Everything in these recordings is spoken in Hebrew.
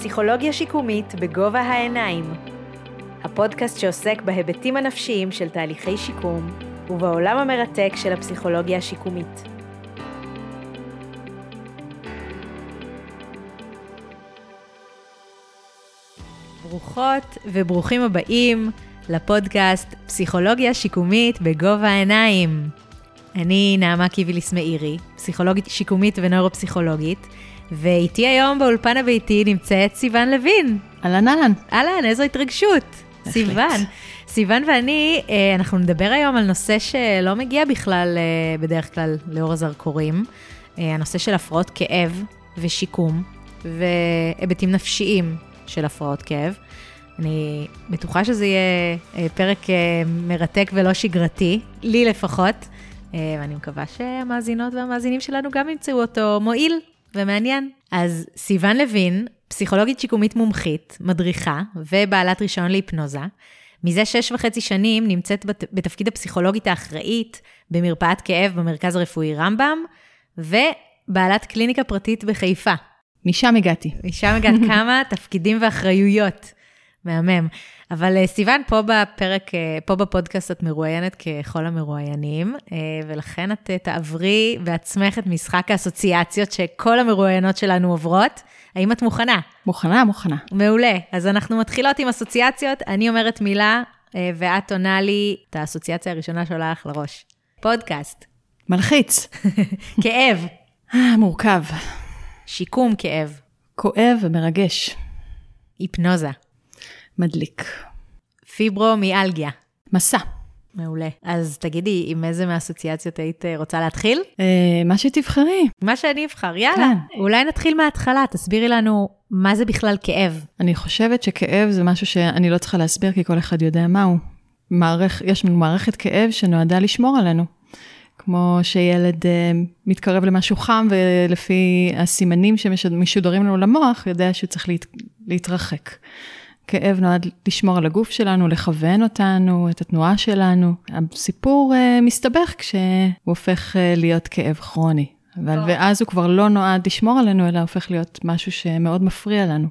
פסיכולוגיה שיקומית בגובה העיניים. הפודקאסט שעוסק בהיבטים הנפשיים של תהליכי שיקום ובעולם המרתק של הפסיכולוגיה השיקומית. ברוכות וברוכים הבאים לפודקאסט פסיכולוגיה שיקומית בגובה העיניים. אני נעמה קיביליס מאירי, פסיכולוגית שיקומית ונוירופסיכולוגית, ואיתי היום באולפן הביתי נמצאת סיון לוין. אהלן אהלן. אהלן, איזו התרגשות. סיון. סיון ואני, אה, אנחנו נדבר היום על נושא שלא מגיע בכלל, אה, בדרך כלל, לאור הזרקורים. אה, הנושא של הפרעות כאב ושיקום, והיבטים נפשיים של הפרעות כאב. אני בטוחה שזה יהיה פרק מרתק ולא שגרתי, לי לפחות, ואני מקווה שהמאזינות והמאזינים שלנו גם ימצאו אותו מועיל ומעניין. אז סיון לוין, פסיכולוגית שיקומית מומחית, מדריכה ובעלת רישיון להיפנוזה, מזה שש וחצי שנים נמצאת בת, בתפקיד הפסיכולוגית האחראית במרפאת כאב במרכז הרפואי רמב"ם, ובעלת קליניקה פרטית בחיפה. משם הגעתי. משם הגעת כמה תפקידים ואחריויות. מהמם. אבל אה, סיוון, פה בפרק, אה, פה בפודקאסט את מרואיינת ככל המרואיינים, אה, ולכן את תעברי בעצמך את משחק האסוציאציות שכל המרואיינות שלנו עוברות. האם את מוכנה? מוכנה, מוכנה. מעולה. אז אנחנו מתחילות עם אסוציאציות, אני אומרת מילה, ואת עונה לי את האסוציאציה הראשונה שעולה לך לראש. פודקאסט. מלחיץ. כאב. מורכב. שיקום כאב. כואב ומרגש. היפנוזה. מדליק. פיברומיאלגיה. מסע. מעולה. אז תגידי, עם איזה מהאסוציאציות היית אה, רוצה להתחיל? אה, מה שתבחרי. מה שאני אבחר, יאללה. כן. אולי נתחיל מההתחלה, תסבירי לנו מה זה בכלל כאב. אני חושבת שכאב זה משהו שאני לא צריכה להסביר, כי כל אחד יודע מהו. מערכ... יש לנו מערכת כאב שנועדה לשמור עלינו. כמו שילד uh, מתקרב למשהו חם, ולפי הסימנים שמשודרים לנו למוח, יודע שהוא צריך להת... להתרחק. כאב נועד לשמור על הגוף שלנו, לכוון אותנו, את התנועה שלנו. הסיפור uh, מסתבך כשהוא הופך uh, להיות כאב כרוני. אבל ואז הוא כבר לא נועד לשמור עלינו, אלא הופך להיות משהו שמאוד מפריע לנו.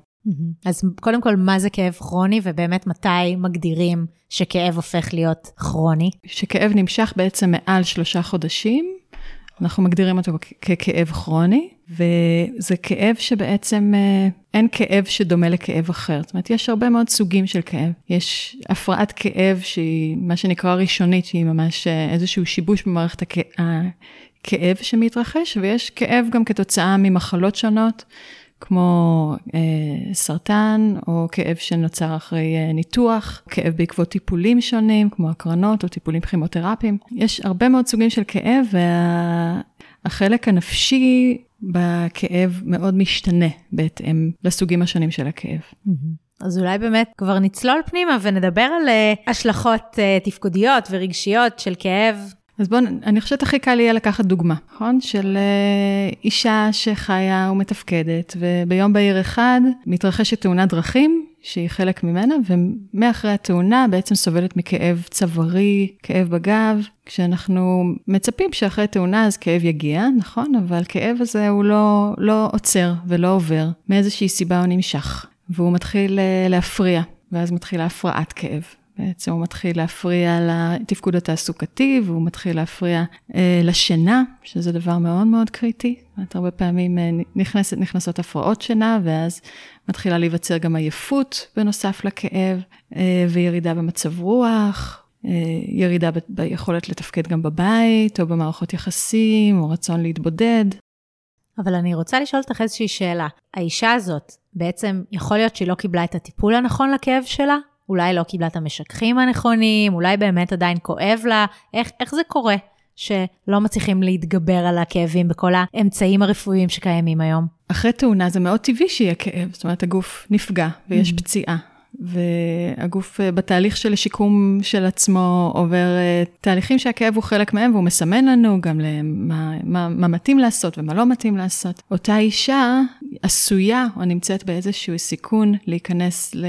אז קודם כל, מה זה כאב כרוני, ובאמת מתי מגדירים שכאב הופך להיות כרוני? שכאב נמשך בעצם מעל שלושה חודשים, אנחנו מגדירים אותו ככאב כרוני, וזה כאב שבעצם אה, אין כאב שדומה לכאב אחר. זאת אומרת, יש הרבה מאוד סוגים של כאב. יש הפרעת כאב שהיא מה שנקרא ראשונית, שהיא ממש אה, איזשהו שיבוש במערכת הכאב שמתרחש, ויש כאב גם כתוצאה ממחלות שונות. כמו אה, סרטן, או כאב שנוצר אחרי אה, ניתוח, כאב בעקבות טיפולים שונים, כמו הקרנות או טיפולים כימותרפיים. יש הרבה מאוד סוגים של כאב, והחלק וה, הנפשי בכאב מאוד משתנה בהתאם לסוגים השונים של הכאב. אז אולי באמת כבר נצלול פנימה ונדבר על uh, השלכות uh, תפקודיות ורגשיות של כאב אז בואו, אני חושבת הכי קל יהיה לקחת דוגמה, נכון? של אה, אישה שחיה ומתפקדת, וביום בהיר אחד מתרחשת תאונת דרכים, שהיא חלק ממנה, ומאחרי התאונה בעצם סובלת מכאב צווארי, כאב בגב, כשאנחנו מצפים שאחרי תאונה אז כאב יגיע, נכון? אבל כאב הזה הוא לא, לא עוצר ולא עובר, מאיזושהי סיבה הוא נמשך, והוא מתחיל אה, להפריע, ואז מתחילה הפרעת כאב. בעצם הוא מתחיל להפריע לתפקוד התעסוקתי, והוא מתחיל להפריע אה, לשינה, שזה דבר מאוד מאוד קריטי. זאת אומרת, הרבה פעמים אה, נכנסת, נכנסות הפרעות שינה, ואז מתחילה להיווצר גם עייפות בנוסף לכאב, אה, וירידה במצב רוח, אה, ירידה ב- ביכולת לתפקד גם בבית, או במערכות יחסים, או רצון להתבודד. אבל אני רוצה לשאול אותך איזושהי שאלה. האישה הזאת, בעצם יכול להיות שהיא לא קיבלה את הטיפול הנכון לכאב שלה? אולי לא קיבלה את המשככים הנכונים, אולי באמת עדיין כואב לה, איך, איך זה קורה שלא מצליחים להתגבר על הכאבים בכל האמצעים הרפואיים שקיימים היום? אחרי תאונה זה מאוד טבעי שיהיה כאב, זאת אומרת הגוף נפגע ויש mm-hmm. פציעה. והגוף אה, בתהליך של השיקום של עצמו עובר אה, תהליכים שהכאב הוא חלק מהם והוא מסמן לנו גם למה מה, מה מתאים לעשות ומה לא מתאים לעשות. אותה אישה עשויה או נמצאת באיזשהו סיכון להיכנס ל,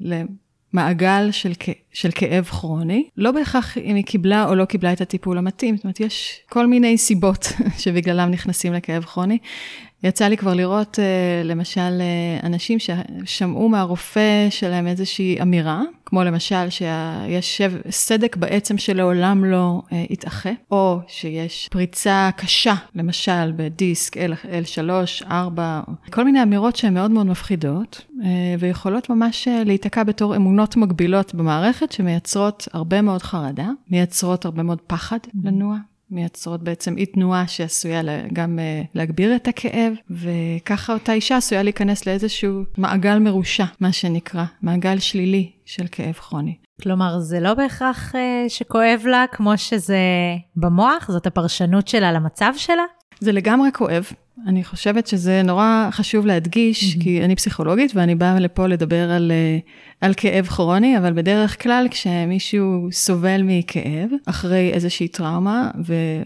ל, מעגל של, של כאב כרוני, לא בהכרח אם היא קיבלה או לא קיבלה את הטיפול המתאים, זאת אומרת, יש כל מיני סיבות שבגללם נכנסים לכאב כרוני. יצא לי כבר לראות, אה, למשל, אה, אנשים ששמעו מהרופא שלהם איזושהי אמירה, כמו למשל שיש סדק בעצם שלעולם לא אה, יתאחה, או שיש פריצה קשה, למשל בדיסק L3, 4, כל מיני אמירות שהן מאוד מאוד מפחידות, ויכולות ממש להיתקע בתור אמונות מגבילות במערכת, שמייצרות הרבה מאוד חרדה, מייצרות הרבה מאוד פחד לנוע. מייצרות בעצם אי תנועה שעשויה גם אה, להגביר את הכאב, וככה אותה אישה עשויה להיכנס לאיזשהו מעגל מרושע, מה שנקרא, מעגל שלילי של כאב כרוני. כלומר, זה לא בהכרח אה, שכואב לה כמו שזה במוח, זאת הפרשנות שלה למצב שלה? זה לגמרי כואב. אני חושבת שזה נורא חשוב להדגיש, mm-hmm. כי אני פסיכולוגית ואני באה לפה לדבר על, אה, על כאב כרוני, אבל בדרך כלל כשמישהו סובל מכאב אחרי איזושהי טראומה,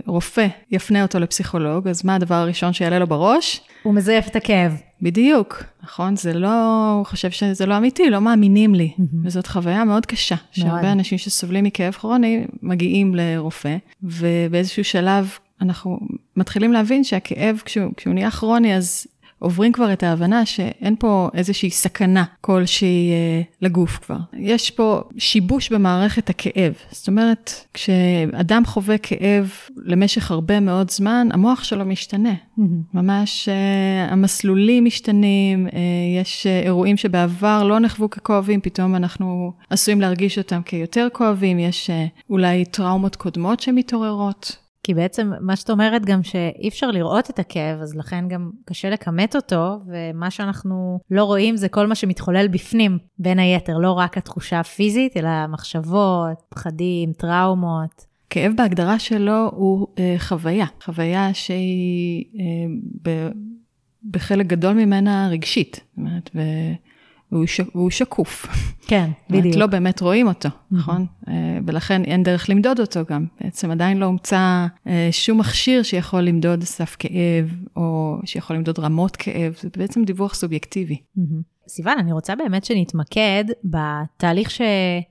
ורופא יפנה אותו לפסיכולוג, אז מה הדבר הראשון שיעלה לו בראש? הוא מזייף את הכאב. בדיוק, נכון? זה לא, הוא חושב שזה לא אמיתי, לא מאמינים לי. Mm-hmm. וזאת חוויה מאוד קשה. שהרבה אנשים שסובלים מכאב כרוני מגיעים לרופא, ובאיזשהו שלב אנחנו מתחילים להבין שהכאב, כשהוא, כשהוא נהיה כרוני, אז עוברים כבר את ההבנה שאין פה איזושהי סכנה כלשהי אה, לגוף כבר. יש פה שיבוש במערכת הכאב. זאת אומרת, כשאדם חווה כאב למשך הרבה מאוד זמן, המוח שלו משתנה. Mm-hmm. ממש אה, המסלולים משתנים, אה, יש אה, אירועים שבעבר לא נחוו ככואבים, פתאום אנחנו עשויים להרגיש אותם כיותר כואבים, יש אה, אולי טראומות קודמות שמתעוררות. כי בעצם מה שאת אומרת גם שאי אפשר לראות את הכאב, אז לכן גם קשה לכמת אותו, ומה שאנחנו לא רואים זה כל מה שמתחולל בפנים, בין היתר, לא רק התחושה הפיזית, אלא מחשבות, פחדים, טראומות. כאב בהגדרה שלו הוא אה, חוויה, חוויה שהיא אה, ב, בחלק גדול ממנה רגשית. זאת אומרת, ו... והוא, ש... והוא שקוף. כן, בדיוק. לא באמת רואים אותו, נכון? אה, ולכן אין דרך למדוד אותו גם. בעצם עדיין לא הומצא אה, שום מכשיר שיכול למדוד סף כאב, או שיכול למדוד רמות כאב, זה בעצם דיווח סובייקטיבי. סיוון, אני רוצה באמת שנתמקד בתהליך ש...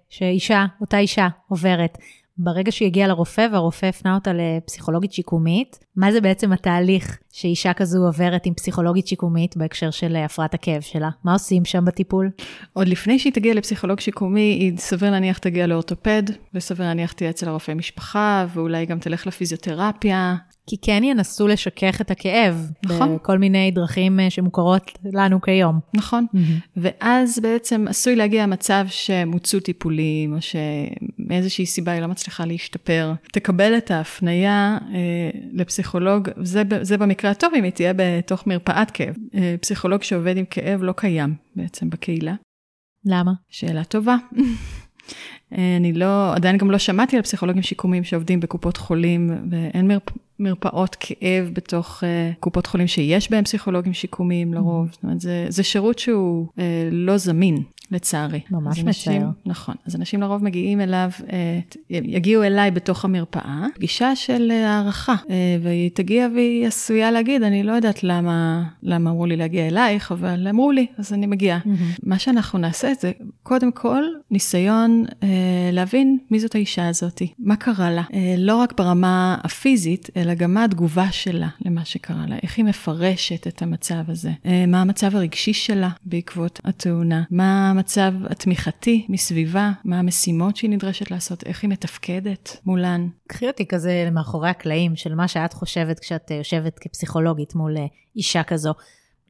שאישה, אותה אישה עוברת. ברגע שהיא הגיעה לרופא והרופא הפנה אותה לפסיכולוגית שיקומית, מה זה בעצם התהליך שאישה כזו עוברת עם פסיכולוגית שיקומית בהקשר של הפרעת הכאב שלה? מה עושים שם בטיפול? עוד לפני שהיא תגיע לפסיכולוג שיקומי, היא סביר להניח תגיע לאורתופד, וסביר להניח תהיה אצל הרופא משפחה, ואולי גם תלך לפיזיותרפיה. כי כן ינסו לשכך את הכאב. נכון. בכל מיני דרכים אה, שמוכרות לנו כיום. נכון. Mm-hmm. ואז בעצם עשוי להגיע המצב שמוצו טיפולים, או שמאיזושהי סיבה היא לא מצליחה להשתפר. תקבל את ההפנייה אה, לפסיכולוג, זה, זה במקרה הטוב אם היא תהיה בתוך מרפאת כאב. אה, פסיכולוג שעובד עם כאב לא קיים בעצם בקהילה. למה? שאלה טובה. אה, אני לא, עדיין גם לא שמעתי על פסיכולוגים שיקומיים שעובדים בקופות חולים, ואין מרפ, מרפאות כאב בתוך uh, קופות חולים שיש בהם פסיכולוגים שיקומיים לרוב. זאת אומרת, זה, זה שירות שהוא uh, לא זמין. לצערי. ממש מצער. נכון. אז אנשים לרוב מגיעים אליו, אה, יגיעו אליי בתוך המרפאה, פגישה של אה, הערכה, אה, והיא תגיע והיא עשויה להגיד, אני לא יודעת למה, למה אמרו לי להגיע אלייך, אבל אמרו לי, אז אני מגיעה. Mm-hmm. מה שאנחנו נעשה זה, קודם כל, ניסיון להבין מי זאת האישה הזאת, מה קרה לה, לא רק ברמה הפיזית, אלא גם מה התגובה שלה למה שקרה לה, איך היא מפרשת את המצב הזה, מה המצב הרגשי שלה בעקבות התאונה, מה המצב התמיכתי מסביבה, מה המשימות שהיא נדרשת לעשות, איך היא מתפקדת מולן. קחי אותי כזה למאחורי הקלעים של מה שאת חושבת כשאת יושבת כפסיכולוגית מול אה, אישה כזו.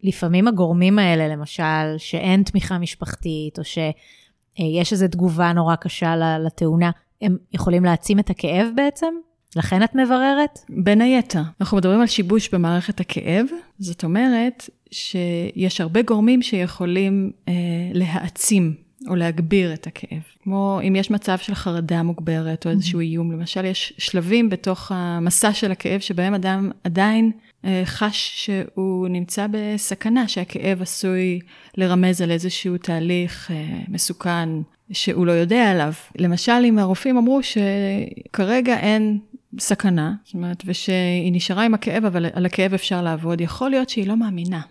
לפעמים הגורמים האלה, למשל, שאין תמיכה משפחתית, או שיש איזו תגובה נורא קשה לתאונה, הם יכולים להעצים את הכאב בעצם? לכן את מבררת? בין היתר. אנחנו מדברים על שיבוש במערכת הכאב, זאת אומרת שיש הרבה גורמים שיכולים אה, להעצים או להגביר את הכאב. כמו אם יש מצב של חרדה מוגברת או איזשהו איום, למשל יש שלבים בתוך המסע של הכאב שבהם אדם עדיין אה, חש שהוא נמצא בסכנה, שהכאב עשוי לרמז על איזשהו תהליך אה, מסוכן שהוא לא יודע עליו. למשל, אם הרופאים אמרו שכרגע אין סכנה, זאת אומרת, ושהיא נשארה עם הכאב, אבל על הכאב אפשר לעבוד, יכול להיות שהיא לא מאמינה.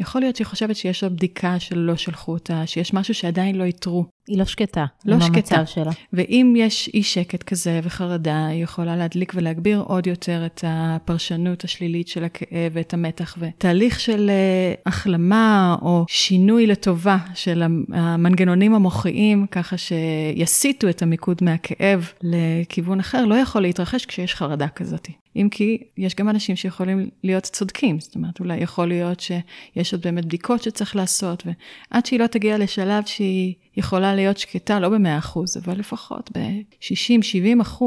יכול להיות שהיא חושבת שיש עוד בדיקה שלא שלחו אותה, שיש משהו שעדיין לא איתרו. היא לא שקטה. לא שקטה. שלה. ואם יש אי שקט כזה וחרדה, היא יכולה להדליק ולהגביר עוד יותר את הפרשנות השלילית של הכאב ואת המתח. ותהליך של אה, החלמה או שינוי לטובה של המנגנונים המוחיים, ככה שיסיטו את המיקוד מהכאב לכיוון אחר, לא יכול להתרחש כשיש חרדה כזאת. אם כי יש גם אנשים שיכולים להיות צודקים, זאת אומרת, אולי יכול להיות שיש עוד באמת בדיקות שצריך לעשות, ועד שהיא לא תגיע לשלב שהיא יכולה להיות שקטה, לא ב-100%, אבל לפחות ב-60-70%,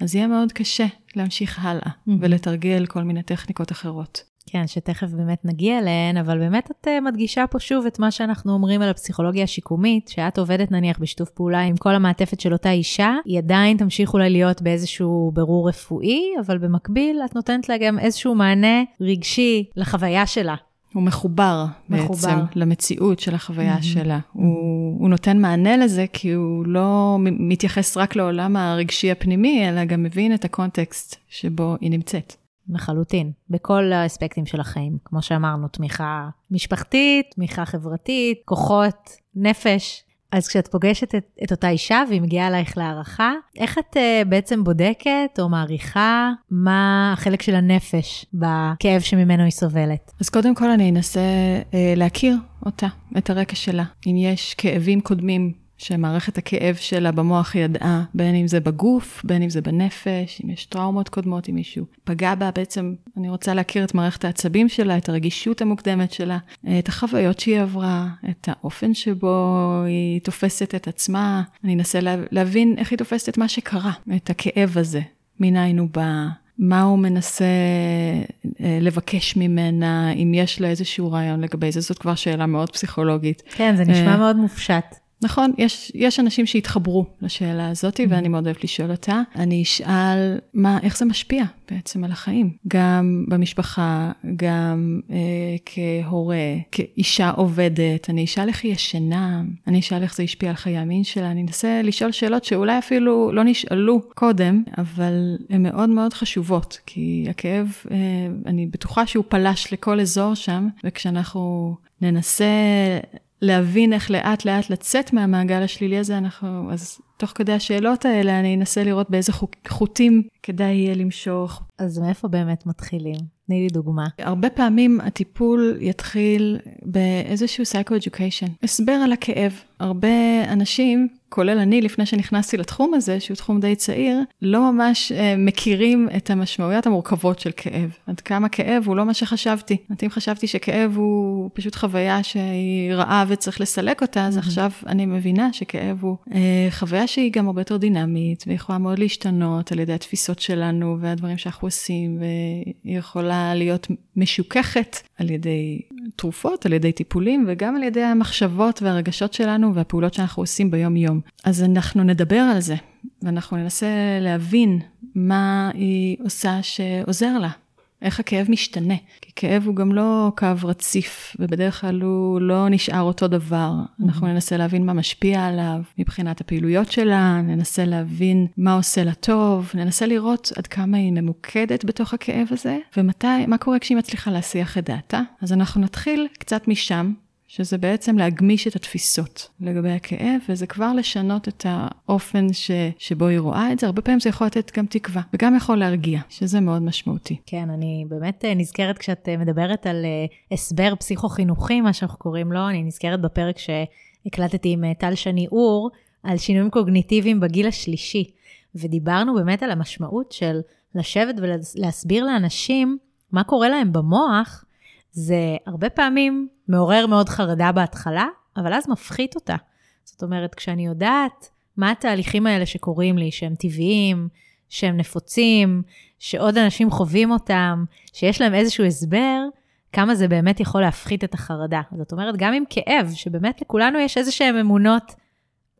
אז יהיה מאוד קשה להמשיך הלאה mm-hmm. ולתרגל כל מיני טכניקות אחרות. כן, שתכף באמת נגיע אליהן, אבל באמת את uh, מדגישה פה שוב את מה שאנחנו אומרים על הפסיכולוגיה השיקומית, שאת עובדת נניח בשיתוף פעולה עם כל המעטפת של אותה אישה, היא עדיין תמשיך אולי להיות באיזשהו בירור רפואי, אבל במקביל את נותנת לה גם איזשהו מענה רגשי לחוויה שלה. הוא מחובר, מחובר בעצם למציאות של החוויה mm-hmm. שלה. Mm-hmm. הוא, הוא נותן מענה לזה כי הוא לא מתייחס רק לעולם הרגשי הפנימי, אלא גם מבין את הקונטקסט שבו היא נמצאת. לחלוטין, בכל האספקטים של החיים. כמו שאמרנו, תמיכה משפחתית, תמיכה חברתית, כוחות, נפש. אז כשאת פוגשת את, את אותה אישה והיא מגיעה אלייך להערכה, איך את uh, בעצם בודקת או מעריכה מה החלק של הנפש בכאב שממנו היא סובלת? אז קודם כל אני אנסה uh, להכיר אותה, את הרקע שלה. אם יש כאבים קודמים שמערכת הכאב שלה במוח ידעה, בין אם זה בגוף, בין אם זה בנפש, אם יש טראומות קודמות, אם מישהו פגע בה, בעצם אני רוצה להכיר את מערכת העצבים שלה, את הרגישות המוקדמת שלה, את החוויות שהיא עברה, את האופן שבו היא תופסת את עצמה. אני אנסה לה, להבין איך היא תופסת את מה שקרה, את הכאב הזה, מניין הוא בא. מה הוא מנסה אה, לבקש ממנה, אם יש לה איזשהו רעיון לגבי זה, זאת כבר שאלה מאוד פסיכולוגית. כן, זה נשמע אה, מאוד מופשט. נכון, יש, יש אנשים שהתחברו לשאלה הזאת, mm-hmm. ואני מאוד אוהבת לשאול אותה. אני אשאל, מה, איך זה משפיע בעצם על החיים? גם במשפחה, גם אה, כהורה, כאישה עובדת, אני אשאל איך היא ישנה, אני אשאל איך זה השפיע על חיי המין שלה, אני אנסה לשאול שאלות שאולי אפילו לא נשאלו קודם, אבל הן מאוד מאוד חשובות, כי הכאב, אה, אני בטוחה שהוא פלש לכל אזור שם, וכשאנחנו ננסה להבין איך לאט לאט לצאת מהמעגל השלילי הזה, אנחנו, אז תוך כדי השאלות האלה אני אנסה לראות באיזה חוטים כדאי יהיה למשוך. אז מאיפה באמת מתחילים? תני לי דוגמה. הרבה פעמים הטיפול יתחיל באיזשהו psycho-education, הסבר על הכאב. הרבה אנשים, כולל אני, לפני שנכנסתי לתחום הזה, שהוא תחום די צעיר, לא ממש uh, מכירים את המשמעויות המורכבות של כאב. עד כמה כאב הוא לא מה שחשבתי. אם חשבתי שכאב הוא פשוט חוויה שהיא רעה וצריך לסלק אותה, אז mm-hmm. עכשיו אני מבינה שכאב הוא uh, חוויה שהיא גם הרבה יותר דינמית, ויכולה מאוד להשתנות על ידי התפיסות שלנו והדברים שאנחנו עושים, והיא יכולה להיות משוככת על ידי תרופות, על ידי טיפולים, וגם על ידי המחשבות והרגשות שלנו והפעולות שאנחנו עושים ביום-יום. אז אנחנו נדבר על זה, ואנחנו ננסה להבין מה היא עושה שעוזר לה. איך הכאב משתנה. כי כאב הוא גם לא קו רציף, ובדרך כלל הוא לא נשאר אותו דבר. Mm-hmm. אנחנו ננסה להבין מה משפיע עליו מבחינת הפעילויות שלה, ננסה להבין מה עושה לה טוב, ננסה לראות עד כמה היא ממוקדת בתוך הכאב הזה, ומתי, מה קורה כשהיא מצליחה להסיח את דעתה. אז אנחנו נתחיל קצת משם, שזה בעצם להגמיש את התפיסות לגבי הכאב, וזה כבר לשנות את האופן ש, שבו היא רואה את זה. הרבה פעמים זה יכול לתת גם תקווה, וגם יכול להרגיע, שזה מאוד משמעותי. כן, אני באמת אה, נזכרת כשאת אה, מדברת על אה, הסבר פסיכו-חינוכי, מה שאנחנו קוראים לו, אני נזכרת בפרק שהקלטתי עם טל שני אור, על שינויים קוגניטיביים בגיל השלישי, ודיברנו באמת על המשמעות של לשבת ולהסביר לאנשים מה קורה להם במוח, זה הרבה פעמים מעורר מאוד חרדה בהתחלה, אבל אז מפחית אותה. זאת אומרת, כשאני יודעת מה התהליכים האלה שקורים לי, שהם טבעיים, שהם נפוצים, שעוד אנשים חווים אותם, שיש להם איזשהו הסבר, כמה זה באמת יכול להפחית את החרדה. זאת אומרת, גם עם כאב, שבאמת לכולנו יש איזה שהן אמונות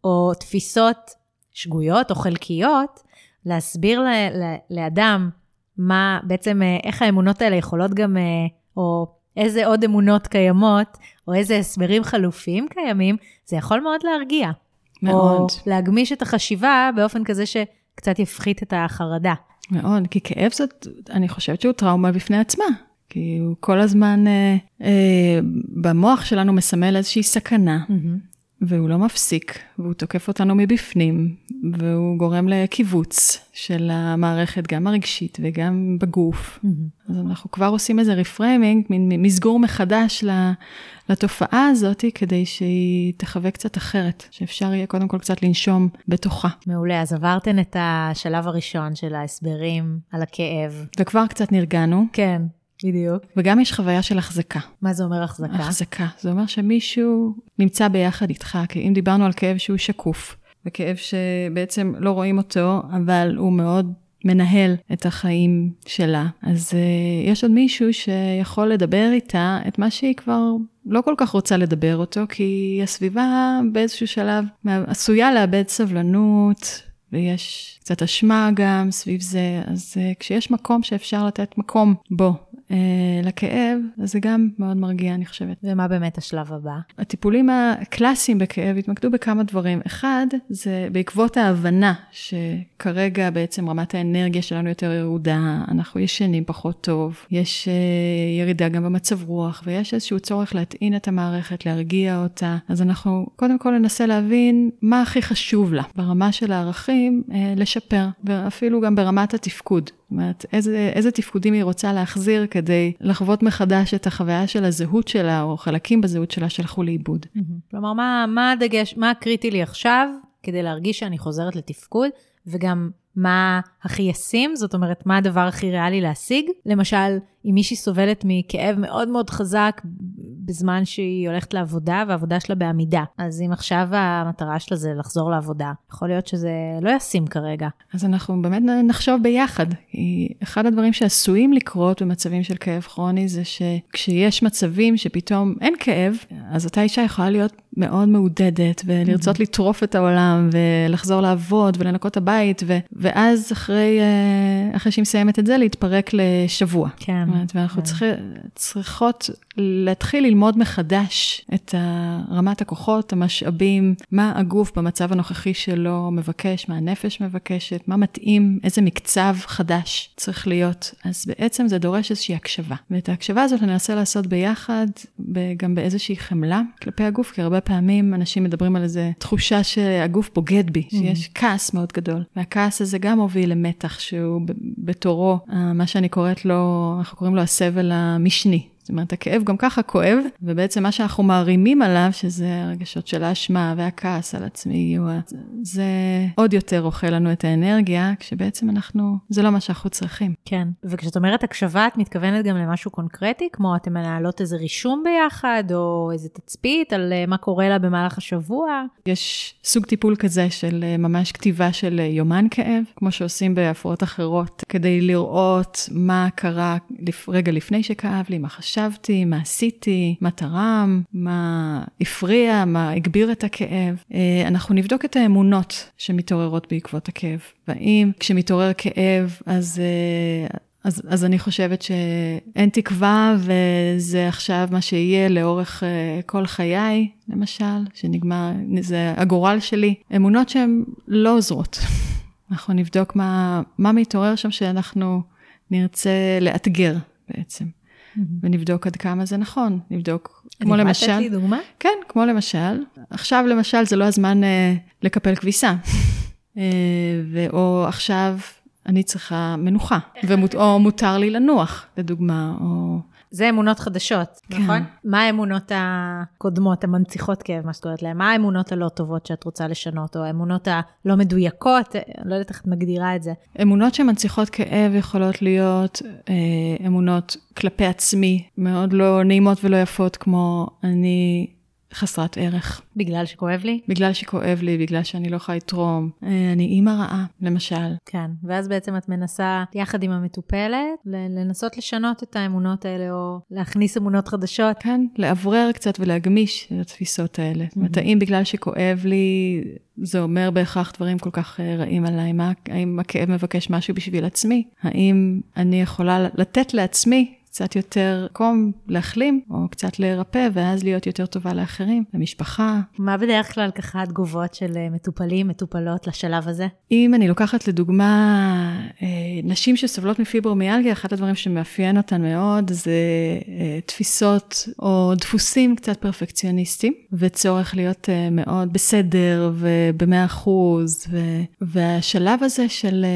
או תפיסות שגויות או חלקיות, להסביר ל- ל- לאדם מה בעצם, אה, איך האמונות האלה יכולות גם, אה, או איזה עוד אמונות קיימות, או איזה הסברים חלופיים קיימים, זה יכול מאוד להרגיע. מאוד. או להגמיש את החשיבה באופן כזה שקצת יפחית את החרדה. מאוד, כי כאב זאת, אני חושבת שהוא טראומה בפני עצמה. כי הוא כל הזמן אה, אה, במוח שלנו מסמל איזושהי סכנה, mm-hmm. והוא לא מפסיק, והוא תוקף אותנו מבפנים, והוא גורם לקיבוץ של המערכת, גם הרגשית וגם בגוף. Mm-hmm. אז אנחנו כבר עושים איזה reframing, מין מסגור מחדש לתופעה הזאת, כדי שהיא תחווה קצת אחרת, שאפשר יהיה קודם כל קצת לנשום בתוכה. מעולה, אז עברתן את השלב הראשון של ההסברים על הכאב. וכבר קצת נרגענו. כן. בדיוק. וגם יש חוויה של החזקה. מה זה אומר החזקה? החזקה. זה אומר שמישהו נמצא ביחד איתך, כי אם דיברנו על כאב שהוא שקוף, וכאב שבעצם לא רואים אותו, אבל הוא מאוד מנהל את החיים שלה, אז uh, יש עוד מישהו שיכול לדבר איתה את מה שהיא כבר לא כל כך רוצה לדבר אותו, כי הסביבה באיזשהו שלב עשויה לאבד סבלנות, ויש קצת אשמה גם סביב זה, אז uh, כשיש מקום שאפשר לתת מקום בו אה, לכאב, אז זה גם מאוד מרגיע, אני חושבת. ומה באמת השלב הבא? הטיפולים הקלאסיים בכאב התמקדו בכמה דברים. אחד, זה בעקבות ההבנה שכרגע בעצם רמת האנרגיה שלנו יותר ירודה, אנחנו ישנים פחות טוב, יש אה, ירידה גם במצב רוח, ויש איזשהו צורך להטעין את המערכת, להרגיע אותה. אז אנחנו קודם כל ננסה להבין מה הכי חשוב לה ברמה של הערכים, אה, לשפר, ואפילו גם ברמת התפקוד. זאת אומרת, איזה, איזה תפקודים היא רוצה להחזיר כדי לחוות מחדש את החוויה של הזהות שלה, או חלקים בזהות שלה שהלכו לאיבוד. כלומר, מה, מה הדגש, מה הקריטי לי עכשיו, כדי להרגיש שאני חוזרת לתפקוד, וגם מה הכי ישים, זאת אומרת, מה הדבר הכי ריאלי להשיג. למשל, אם מישהי סובלת מכאב מאוד מאוד חזק בזמן שהיא הולכת לעבודה, והעבודה שלה בעמידה, אז אם עכשיו המטרה שלה זה לחזור לעבודה, יכול להיות שזה לא ישים כרגע. אז אנחנו באמת נחשוב ביחד. אחד הדברים שעשויים לקרות במצבים של כאב כרוני זה שכשיש מצבים שפתאום אין כאב, אז אותה אישה יכולה להיות מאוד מעודדת ולרצות mm-hmm. לטרוף את העולם ולחזור לעבוד ולנקות את הבית, ו- ואז אחרי, אה, אחרי שהיא מסיימת את זה, להתפרק לשבוע. כן. ואנחנו כן. צריכ, צריכות להתחיל ללמוד מחדש את רמת הכוחות, המשאבים, מה הגוף במצב הנוכחי שלו מבקש, מה הנפש מבקשת, מה מתאים, איזה מקצב חדש צריך להיות. אז בעצם זה דורש איזושהי הקשבה. ואת ההקשבה הזאת אני אנסה לעשות ביחד, גם באיזושהי חמלה כלפי הגוף, כי הרבה פעמים אנשים מדברים על איזה תחושה שהגוף בוגד בי, שיש mm-hmm. כעס מאוד גדול. והכעס הזה גם מוביל למתח שהוא בתורו, אה, מה שאני קוראת לו, אנחנו קוראים לו הסבל המשני. זאת אומרת, הכאב גם ככה כואב, ובעצם מה שאנחנו מערימים עליו, שזה הרגשות של האשמה והכעס על עצמי, זה עוד יותר אוכל לנו את האנרגיה, כשבעצם אנחנו, זה לא מה שאנחנו צריכים. כן, וכשאת אומרת הקשבה, את מתכוונת גם למשהו קונקרטי, כמו אתם מנהלות איזה רישום ביחד, או איזה תצפית על אה, מה קורה לה במהלך השבוע? יש סוג טיפול כזה של אה, ממש כתיבה של אה, יומן כאב, כמו שעושים בהפרעות אחרות, כדי לראות מה קרה רגע לפני שכאב לי, מה חשב. חשבתי, מה עשיתי, מה תרם, מה הפריע, מה הגביר את הכאב. אה, אנחנו נבדוק את האמונות שמתעוררות בעקבות הכאב. והאם כשמתעורר כאב, אז... אה, אז, אז אני חושבת שאין תקווה וזה עכשיו מה שיהיה לאורך uh, כל חיי, למשל, שנגמר, זה הגורל שלי. אמונות שהן לא עוזרות. אנחנו נבדוק מה, מה מתעורר שם שאנחנו נרצה לאתגר בעצם. ונבדוק עד כמה זה נכון. נבדוק, כמו למשל... אני יכולה לתת לי דוגמה? כן, כמו למשל, עכשיו למשל זה לא הזמן אה, לקפל כביסה. אה, או עכשיו אני צריכה מנוחה, ומות, או מותר לי לנוח, לדוגמה, או... זה אמונות חדשות, כן. נכון? מה האמונות הקודמות, המנציחות כאב, מה שאת קוראת להן? מה האמונות הלא טובות שאת רוצה לשנות, או האמונות הלא מדויקות? אני לא יודעת איך את מגדירה את זה. אמונות שמנציחות כאב יכולות להיות אה, אמונות כלפי עצמי, מאוד לא נעימות ולא יפות, כמו אני חסרת ערך. בגלל שכואב לי? בגלל שכואב לי, בגלל שאני לא יכולה לתרום. אה, אני אימא רעה, למשל. כן, ואז בעצם את מנסה, יחד עם המטופלת, לנסות לשנות את האמונות האלה, או להכניס אמונות חדשות. כן, לאוורר קצת ולהגמיש את התפיסות האלה. זאת אומרת, האם בגלל שכואב לי, זה אומר בהכרח דברים כל כך אה, רעים עליי? מה, האם הכאב מבקש משהו בשביל עצמי? האם אני יכולה לתת לעצמי קצת יותר קום להחלים, או קצת להירפא, ואז להיות יותר טובה לאחרים, למשפחה. מה בדרך כלל ככה התגובות של אה, מטופלים, מטופלות לשלב הזה? אם אני לוקחת לדוגמה אה, נשים שסובלות מפיברומיאלגיה, אחד הדברים שמאפיין אותן מאוד זה אה, תפיסות או דפוסים קצת פרפקציוניסטיים, וצורך להיות מאוד בסדר ובמאה אחוז, והשלב הזה של,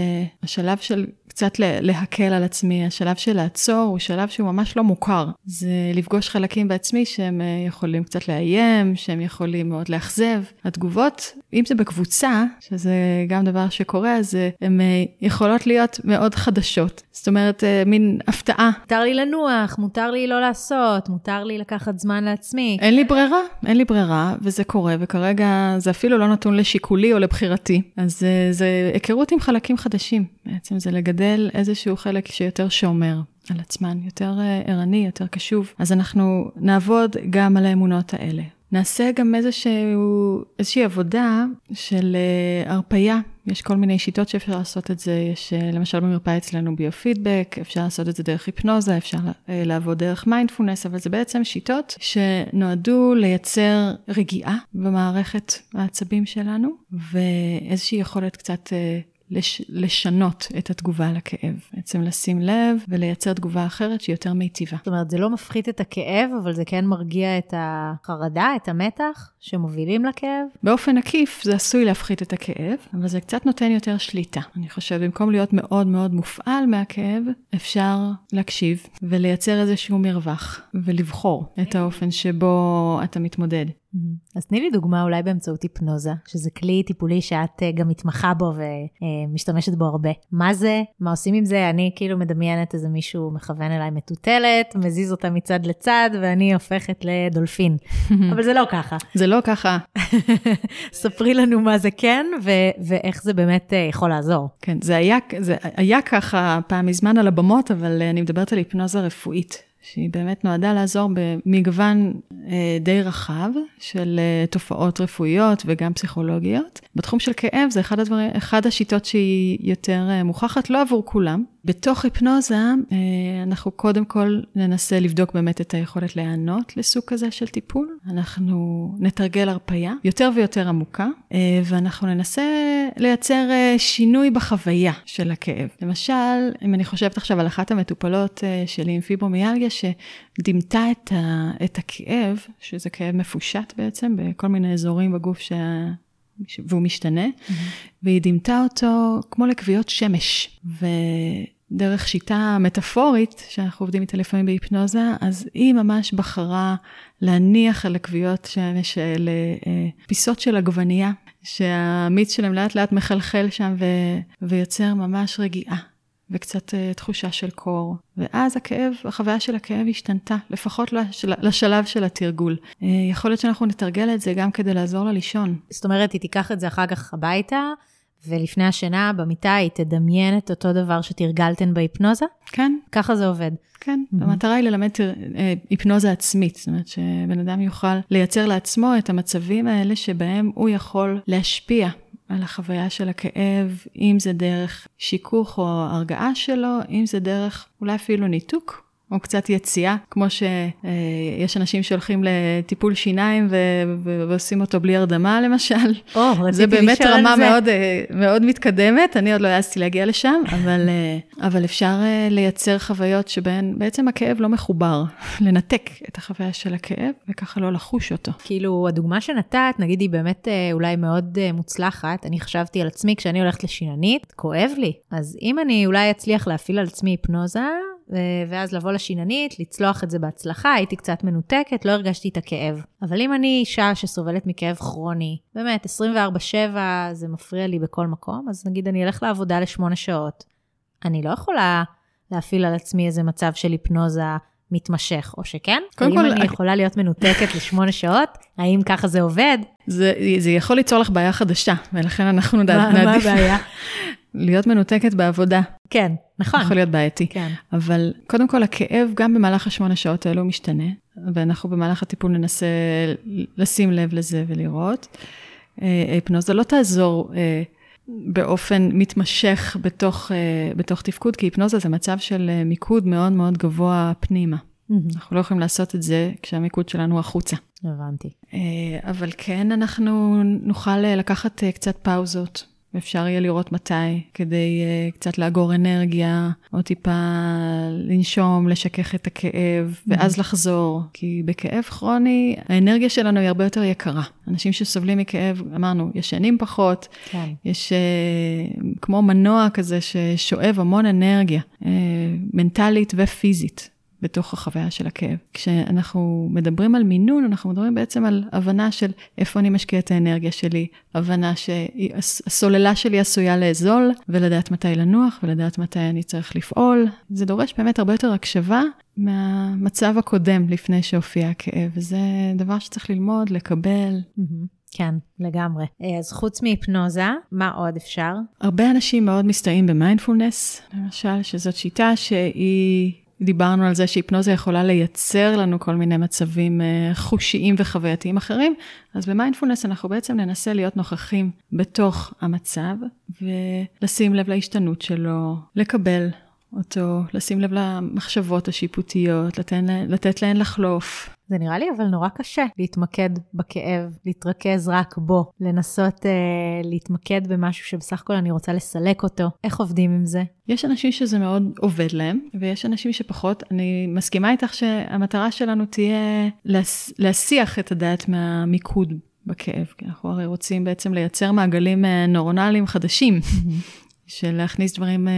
השלב של קצת להקל על עצמי. השלב של לעצור הוא שלב שהוא ממש לא מוכר. זה לפגוש חלקים בעצמי שהם אה, יכולים קצת לאיים, שהם יכולים מאוד לאכזב. התגובות, אם זה בקבוצה, שזה גם דבר שקורה, אז אה, הן אה, יכולות להיות מאוד חדשות. זאת אומרת, מין הפתעה. מותר לי לנוח, מותר לי לא לעשות, מותר לי לקחת זמן לעצמי. אין לי ברירה, אין לי ברירה, וזה קורה, וכרגע זה אפילו לא נתון לשיקולי או לבחירתי. אז זה היכרות עם חלקים חדשים. בעצם זה לגדל איזשהו חלק שיותר שומר על עצמן, יותר אה, ערני, יותר קשוב. אז אנחנו נעבוד גם על האמונות האלה. נעשה גם איזשהו, איזושהי עבודה של uh, הרפייה. יש כל מיני שיטות שאפשר לעשות את זה, יש uh, למשל במרפאה אצלנו ביו-פידבק, אפשר לעשות את זה דרך היפנוזה, אפשר uh, לעבוד דרך מיינדפולנס, אבל זה בעצם שיטות שנועדו לייצר רגיעה במערכת העצבים שלנו, ואיזושהי יכולת קצת לש, לשנות את התגובה לכאב. בעצם לשים לב ולייצר תגובה אחרת שהיא יותר מיטיבה. זאת אומרת, זה לא מפחית את הכאב, אבל זה כן מרגיע את החרדה, את המתח שמובילים לכאב? באופן עקיף זה עשוי להפחית את הכאב, אבל זה קצת נותן יותר שליטה. אני חושבת, במקום להיות מאוד מאוד מופעל מהכאב, אפשר להקשיב ולייצר איזשהו מרווח ולבחור את האופן שבו אתה מתמודד. Mm-hmm. אז תני לי דוגמה אולי באמצעות היפנוזה, שזה כלי טיפולי שאת אה, גם מתמחה בו ומשתמשת בו הרבה. מה זה? מה עושים עם זה? אני כאילו מדמיינת איזה מישהו מכוון אליי מטוטלת, מזיז אותה מצד לצד, ואני הופכת לדולפין. אבל זה לא ככה. זה לא ככה. ספרי לנו מה זה כן, ו- ואיך זה באמת אה, יכול לעזור. כן, זה היה, זה היה ככה פעם מזמן על הבמות, אבל אה, אני מדברת על היפנוזה רפואית. שהיא באמת נועדה לעזור במגוון אה, די רחב של אה, תופעות רפואיות וגם פסיכולוגיות. בתחום של כאב זה אחד הדברים, אחד השיטות שהיא יותר אה, מוכחת, לא עבור כולם. בתוך היפנוזה, אה, אנחנו קודם כל ננסה לבדוק באמת את היכולת להיענות לסוג כזה של טיפול. אנחנו נתרגל הרפייה יותר ויותר עמוקה, אה, ואנחנו ננסה לייצר אה, שינוי בחוויה של הכאב. למשל, אם אני חושבת עכשיו על אחת המטופלות שלי עם פיברומיאלגיה, שדימתה את, ה, את הכאב, שזה כאב מפושט בעצם, בכל מיני אזורים בגוף שה... והוא משתנה, mm-hmm. והיא דימתה אותו כמו לכוויות שמש. ודרך שיטה מטאפורית, שאנחנו עובדים איתה לפעמים בהיפנוזה, אז היא ממש בחרה להניח על הכוויות שמש האלה אה, פיסות של עגבנייה, שהמיץ שלהם לאט לאט מחלחל שם ו... ויוצר ממש רגיעה. וקצת uh, תחושה של קור. ואז הכאב, החוויה של הכאב השתנתה, לפחות לשל, לשלב של התרגול. Uh, יכול להיות שאנחנו נתרגל את זה גם כדי לעזור לה לישון. זאת אומרת, היא תיקח את זה אחר כך הביתה, ולפני השינה במיטה היא תדמיין את אותו דבר שתרגלתן בהיפנוזה? כן. ככה זה עובד. כן, mm-hmm. המטרה היא ללמד אה, היפנוזה עצמית, זאת אומרת שבן אדם יוכל לייצר לעצמו את המצבים האלה שבהם הוא יכול להשפיע על החוויה של הכאב, אם זה דרך שיכוך או הרגעה שלו, אם זה דרך אולי אפילו ניתוק או קצת יציאה, כמו שיש אנשים שהולכים לטיפול שיניים ו- ו- ועושים אותו בלי הרדמה למשל. או, רציתי זה באמת רמה מאוד, אה, מאוד מתקדמת, אני עוד לא העזתי להגיע לשם, אבל, אה, אבל אפשר אה, לייצר חוויות שבהן בעצם הכאב לא מחובר, לנתק את החוויה של הכאב וככה לא לחוש אותו. כאילו, הדוגמה שנתת, נגיד, היא באמת אולי מאוד מוצלחת. אני חשבתי על עצמי כשאני הולכת לשיננית, כואב לי. אז אם אני אולי אצליח להפעיל על עצמי היפנוזה, ואז לבוא לשיננית, לצלוח את זה בהצלחה, הייתי קצת מנותקת, לא הרגשתי את הכאב. אבל אם אני אישה שסובלת מכאב כרוני, באמת, 24-7 זה מפריע לי בכל מקום, אז נגיד אני אלך לעבודה לשמונה שעות. אני לא יכולה להפעיל על עצמי איזה מצב של היפנוזה מתמשך, או שכן? קודם כל... אם אני יכולה להיות מנותקת לשמונה שעות, האם ככה זה עובד? זה, זה יכול ליצור לך בעיה חדשה, ולכן אנחנו נעדיף... מה הבעיה? להיות מנותקת בעבודה. כן, נכון. יכול להיות בעייתי. כן. אבל קודם כל, הכאב גם במהלך השמונה שעות האלו משתנה, ואנחנו במהלך הטיפול ננסה לשים לב לזה ולראות. אה, היפנוזה לא תעזור אה, באופן מתמשך בתוך, אה, בתוך תפקוד, כי היפנוזה זה מצב של מיקוד מאוד מאוד גבוה פנימה. אנחנו לא יכולים לעשות את זה כשהמיקוד שלנו החוצה. הבנתי. אבל כן, אנחנו נוכל לקחת קצת פאוזות ואפשר יהיה לראות מתי, כדי uh, קצת לאגור אנרגיה, או טיפה לנשום, לשכך את הכאב, mm-hmm. ואז לחזור. כי בכאב כרוני, האנרגיה שלנו היא הרבה יותר יקרה. אנשים שסובלים מכאב, אמרנו, ישנים פחות, כן. יש uh, כמו מנוע כזה ששואב המון אנרגיה, uh, מנטלית ופיזית. בתוך החוויה של הכאב. כשאנחנו מדברים על מינון, אנחנו מדברים בעצם על הבנה של איפה אני משקיע את האנרגיה שלי, הבנה שהסוללה שלי עשויה לאזול, ולדעת מתי לנוח, ולדעת מתי אני צריך לפעול. זה דורש באמת הרבה יותר הקשבה מהמצב הקודם לפני שהופיע הכאב, וזה דבר שצריך ללמוד, לקבל. כן, לגמרי. אז חוץ מהיפנוזה, מה עוד אפשר? הרבה אנשים מאוד מסתייעים במיינדפולנס, למשל, שזאת שיטה שהיא דיברנו על זה שהיפנוזה יכולה לייצר לנו כל מיני מצבים אה, חושיים וחווייתיים אחרים, אז במיינדפולנס אנחנו בעצם ננסה להיות נוכחים בתוך המצב ולשים לב להשתנות שלו, לקבל אותו, לשים לב למחשבות השיפוטיות, לתת, לתת להן לחלוף. זה נראה לי אבל נורא קשה להתמקד בכאב, להתרכז רק בו, לנסות אה, להתמקד במשהו שבסך הכל אני רוצה לסלק אותו. איך עובדים עם זה? יש אנשים שזה מאוד עובד להם, ויש אנשים שפחות. אני מסכימה איתך שהמטרה שלנו תהיה להס, להסיח את הדעת מהמיקוד בכאב, כי אנחנו הרי רוצים בעצם לייצר מעגלים אה, נורונליים חדשים. של להכניס דברים אה,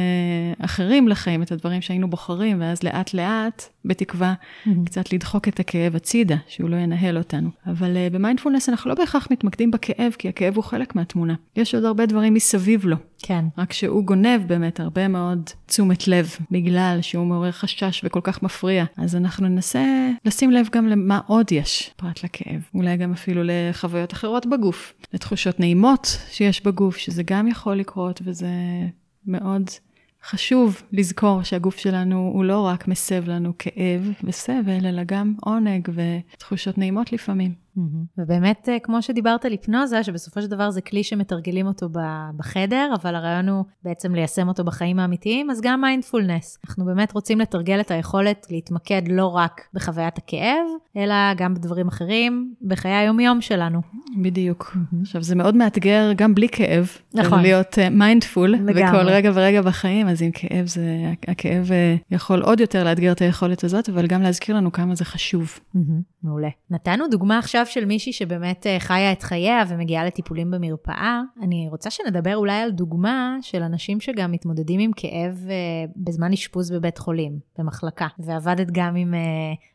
אחרים לחיים, את הדברים שהיינו בוחרים, ואז לאט לאט, בתקווה, mm-hmm. קצת לדחוק את הכאב הצידה, שהוא לא ינהל אותנו. אבל uh, במיינדפולנס אנחנו לא בהכרח מתמקדים בכאב, כי הכאב הוא חלק מהתמונה. יש עוד הרבה דברים מסביב לו. כן. רק שהוא גונב באמת הרבה מאוד תשומת לב, בגלל שהוא מעורר חשש וכל כך מפריע. אז אנחנו ננסה לשים לב גם למה עוד יש פרט לכאב. אולי גם אפילו לחוויות אחרות בגוף, לתחושות נעימות שיש בגוף, שזה גם יכול לקרות, וזה מאוד חשוב לזכור שהגוף שלנו הוא לא רק מסב לנו כאב וסבל, אלא גם עונג ותחושות נעימות לפעמים. ובאמת, אה, כמו שדיברת על היפנוזה, שבסופו של דבר זה כלי שמתרגלים אותו בחדר, אבל הרעיון הוא בעצם ליישם אותו בחיים האמיתיים, אז גם מיינדפולנס. אנחנו באמת רוצים לתרגל את היכולת להתמקד לא רק בחוויית הכאב, אלא גם בדברים אחרים, בחיי היום-יום שלנו. בדיוק. עכשיו, זה מאוד מאתגר גם בלי כאב. נכון. להיות mindful uh, בכל רגע ורגע בחיים, אז עם כאב זה, הכאב uh, יכול עוד יותר לאתגר את היכולת הזאת, אבל גם להזכיר לנו כמה זה חשוב. מעולה. נתנו דוגמה עכשיו של מישהי שבאמת אה, חיה את חייה ומגיעה לטיפולים במרפאה. אני רוצה שנדבר אולי על דוגמה של אנשים שגם מתמודדים עם כאב אה, בזמן אשפוז בבית חולים, במחלקה, ועבדת גם עם, אה,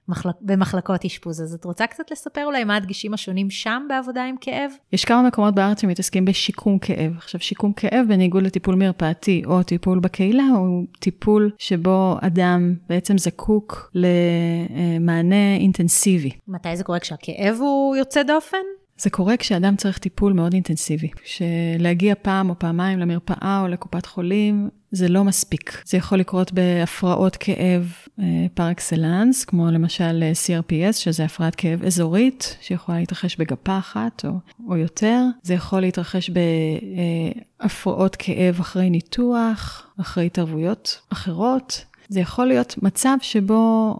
מחלק, במחלקות אשפוז. אז את רוצה קצת לספר אולי מה הדגשים השונים שם בעבודה עם כאב? יש כמה מקומות בארץ שמתעסקים בשיקום כאב. עכשיו, שיקום כאב, בניגוד לטיפול מרפאתי או טיפול בקהילה, הוא טיפול שבו אדם בעצם זקוק למענה אינטנסיבי. מתי זה קורה? כשהכאב הוא יוצא דופן? זה קורה כשאדם צריך טיפול מאוד אינטנסיבי. שלהגיע פעם או פעמיים למרפאה או לקופת חולים, זה לא מספיק. זה יכול לקרות בהפרעות כאב פר אקסלנס, כמו למשל אה, CRPS, שזה הפרעת כאב אזורית, שיכולה להתרחש בגפה אחת או, או יותר. זה יכול להתרחש בהפרעות כאב אחרי ניתוח, אחרי התערבויות אחרות. זה יכול להיות מצב שבו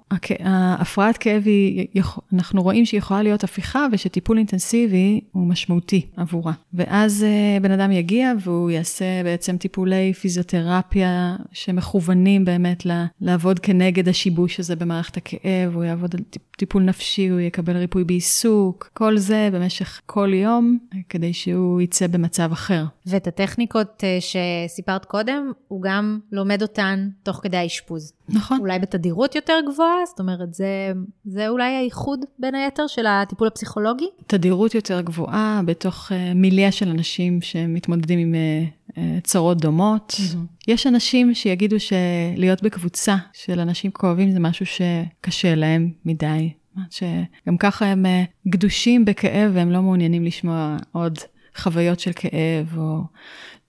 הפרעת כאב היא, אנחנו רואים שהיא יכולה להיות הפיכה ושטיפול אינטנסיבי הוא משמעותי עבורה. ואז אה, בן אדם יגיע והוא יעשה בעצם טיפולי פיזיותרפיה שמכוונים באמת לעבוד כנגד השיבוש הזה במערכת הכאב, הוא יעבוד על טיפול נפשי, הוא יקבל ריפוי בעיסוק, כל זה במשך כל יום כדי שהוא יצא במצב אחר. ואת הטכניקות אה, שסיפרת קודם, הוא גם לומד אותן תוך כדי האשפוז. נכון. אולי בתדירות יותר גבוהה, זאת אומרת, זה, זה אולי הייחוד בין היתר של הטיפול הפסיכולוגי? תדירות יותר גבוהה בתוך uh, מיליה של אנשים שמתמודדים עם uh, uh, צרות דומות. Mm-hmm. יש אנשים שיגידו שלהיות בקבוצה של אנשים כואבים זה משהו שקשה להם מדי. שגם ככה הם גדושים בכאב והם לא מעוניינים לשמוע עוד חוויות של כאב או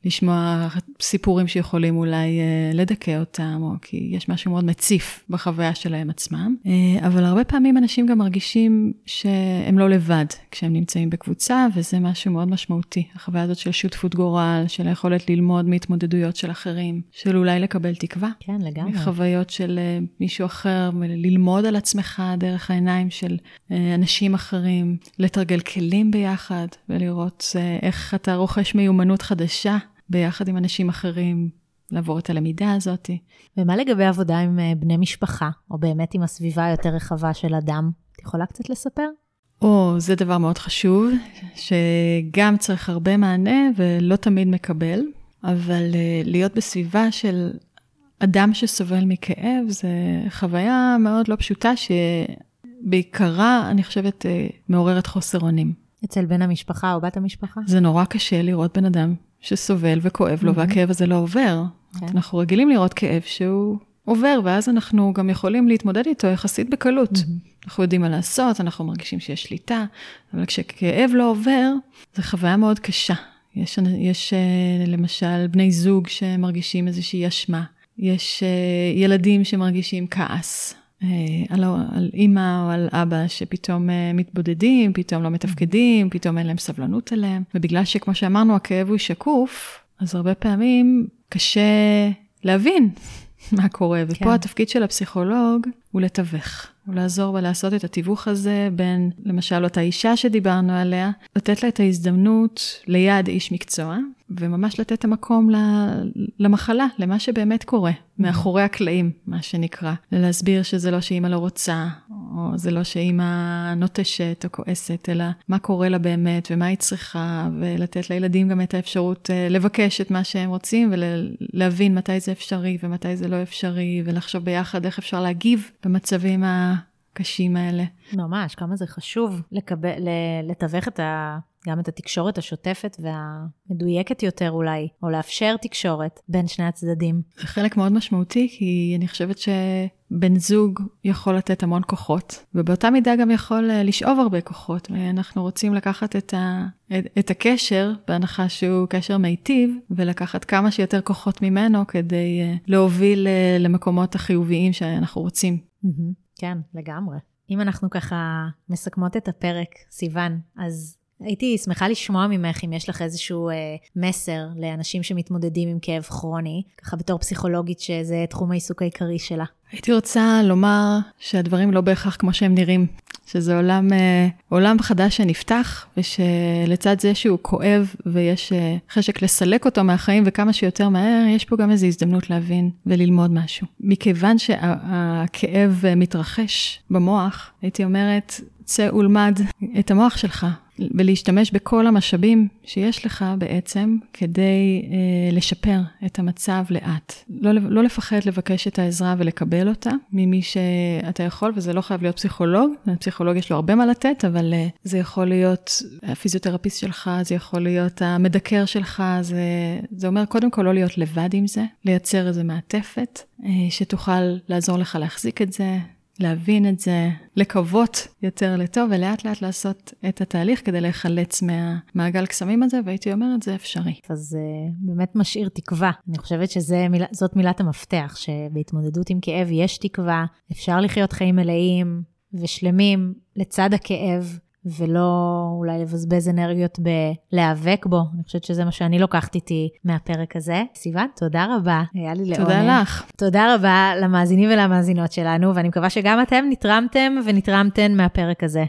לשמוע סיפורים שיכולים אולי אה, לדכא אותם, או כי יש משהו מאוד מציף בחוויה שלהם עצמם. אה, אבל הרבה פעמים אנשים גם מרגישים שהם לא לבד כשהם נמצאים בקבוצה, וזה משהו מאוד משמעותי. החוויה הזאת של שותפות גורל, של היכולת ללמוד מהתמודדויות של אחרים, של אולי לקבל תקווה. כן, לגמרי. מחוויות של אה, מישהו אחר, ללמוד על עצמך דרך העיניים של אנשים אחרים, לתרגל כלים ביחד ולראות איך אתה רוכש מיומנות חדשה. ביחד עם אנשים אחרים, לעבור את הלמידה הזאת. ומה לגבי עבודה עם אה, בני משפחה, או באמת עם הסביבה היותר רחבה של אדם? את יכולה קצת לספר? או, זה דבר מאוד חשוב, שגם צריך הרבה מענה ולא תמיד מקבל, אבל אה, להיות בסביבה של אדם שסובל מכאב, זה חוויה מאוד לא פשוטה, שבעיקרה, אני חושבת, אה, מעוררת חוסר אונים. אצל בן המשפחה או בת המשפחה? זה נורא קשה לראות בן אדם שסובל וכואב לו, mm-hmm. והכאב הזה לא עובר. כן. אנחנו רגילים לראות כאב שהוא עובר, ואז אנחנו גם יכולים להתמודד איתו יחסית בקלות. Mm-hmm. אנחנו יודעים מה לעשות, אנחנו מרגישים שיש שליטה, אבל כשכאב לא עובר, זו חוויה מאוד קשה. יש, יש אה, למשל בני זוג שמרגישים איזושהי אשמה, יש אה, ילדים שמרגישים כעס, על, על אימא או על אבא שפתאום אה, מתבודדים, פתאום לא מתפקדים, פתאום אין להם סבלנות אליהם. ובגלל שכמו שאמרנו, הכאב הוא שקוף, אז הרבה פעמים קשה להבין מה קורה. ופה כן. התפקיד של הפסיכולוג הוא לתווך. הוא לעזור ולעשות את התיווך הזה בין, למשל, אותה אישה שדיברנו עליה, לתת לה את ההזדמנות ליד איש מקצוע, וממש לתת את המקום למחלה, למה שבאמת קורה, מאחורי הקלעים, מה שנקרא. להסביר שזה לא שאימא לא רוצה, או זה לא שאימא נוטשת או כועסת, אלא מה קורה לה באמת ומה היא צריכה, ולתת לילדים גם את האפשרות אה, לבקש את מה שהם רוצים, ולהבין מתי זה אפשרי ומתי זה לא אפשרי, ולחשוב ביחד איך אפשר להגיב במצבים הקשים האלה. ממש, כמה זה חשוב לקבל, לתווך את ה... גם את התקשורת השוטפת והמדויקת יותר אולי, או לאפשר תקשורת בין שני הצדדים. זה חלק מאוד משמעותי, כי אני חושבת שבן זוג יכול לתת המון כוחות, ובאותה מידה גם יכול אה, לשאוב הרבה כוחות. ואנחנו רוצים לקחת את, ה, את, את הקשר, בהנחה שהוא קשר מיטיב, ולקחת כמה שיותר כוחות ממנו כדי אה, להוביל אה, למקומות החיוביים שאנחנו רוצים. כן, לגמרי. אם אנחנו ככה מסכמות את הפרק, סיוון, אז הייתי שמחה לשמוע ממך אם יש לך איזשהו אה, מסר לאנשים שמתמודדים עם כאב כרוני, ככה בתור פסיכולוגית שזה תחום העיסוק העיקרי שלה. הייתי רוצה לומר שהדברים לא בהכרח כמו שהם נראים, שזה עולם, אה, עולם חדש שנפתח, ושלצד זה שהוא כואב ויש אה, חשק לסלק אותו מהחיים וכמה שיותר מהר, יש פה גם איזו הזדמנות להבין וללמוד משהו. מכיוון שהכאב מתרחש במוח, הייתי אומרת, צא ולמד את המוח שלך, ולהשתמש בכל המשאבים שיש לך בעצם כדי אה, לשפר את המצב לאט. לא, לא לפחד לבקש את העזרה ולקבל אותה ממי שאתה יכול, וזה לא חייב להיות פסיכולוג, פסיכולוג יש לו הרבה מה לתת, אבל אה, זה יכול להיות הפיזיותרפיסט שלך, זה יכול להיות המדקר שלך, זה, זה אומר קודם כל לא להיות לבד עם זה, לייצר איזו מעטפת אה, שתוכל לעזור לך להחזיק את זה, להבין את זה, לקוות יותר לטוב, ולאט לאט לעשות את התהליך כדי להיחלץ מהמעגל קסמים הזה, והייתי אומרת, זה אפשרי. אז אה, באמת משאיר תקווה. אני חושבת שזאת מילת המפתח, שבהתמודדות עם כאב יש תקווה, אפשר לחיות חיים מלאים ושלמים לצד הכאב. ולא אולי לבזבז אנרגיות בלהיאבק בו. אני חושבת שזה מה שאני לוקחת איתי מהפרק הזה. סיוון, תודה רבה, היה לי לעונג. תודה לך. תודה רבה למאזינים ולמאזינות שלנו, ואני מקווה שגם אתם נתרמתם ונתרמתן מהפרק הזה.